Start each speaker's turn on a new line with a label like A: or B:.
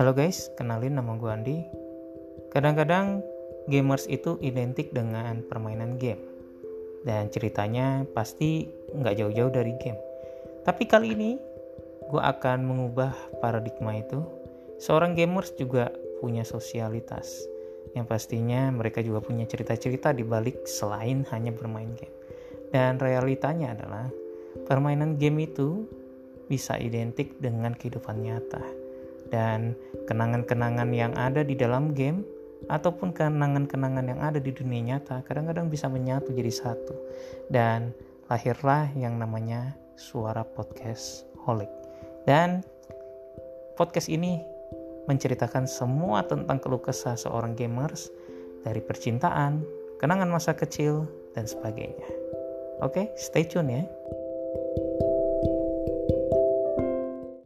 A: Halo guys, kenalin nama gue Andi. Kadang-kadang gamers itu identik dengan permainan game. Dan ceritanya pasti nggak jauh-jauh dari game. Tapi kali ini gue akan mengubah paradigma itu. Seorang gamers juga punya sosialitas. Yang pastinya mereka juga punya cerita-cerita di balik selain hanya bermain game. Dan realitanya adalah permainan game itu bisa identik dengan kehidupan nyata. Dan kenangan-kenangan yang ada di dalam game ataupun kenangan-kenangan yang ada di dunia nyata kadang-kadang bisa menyatu jadi satu. Dan lahirlah yang namanya suara podcast Holik. Dan podcast ini menceritakan semua tentang keluh kesah seorang gamers dari percintaan, kenangan masa kecil, dan sebagainya. Oke, stay tune ya.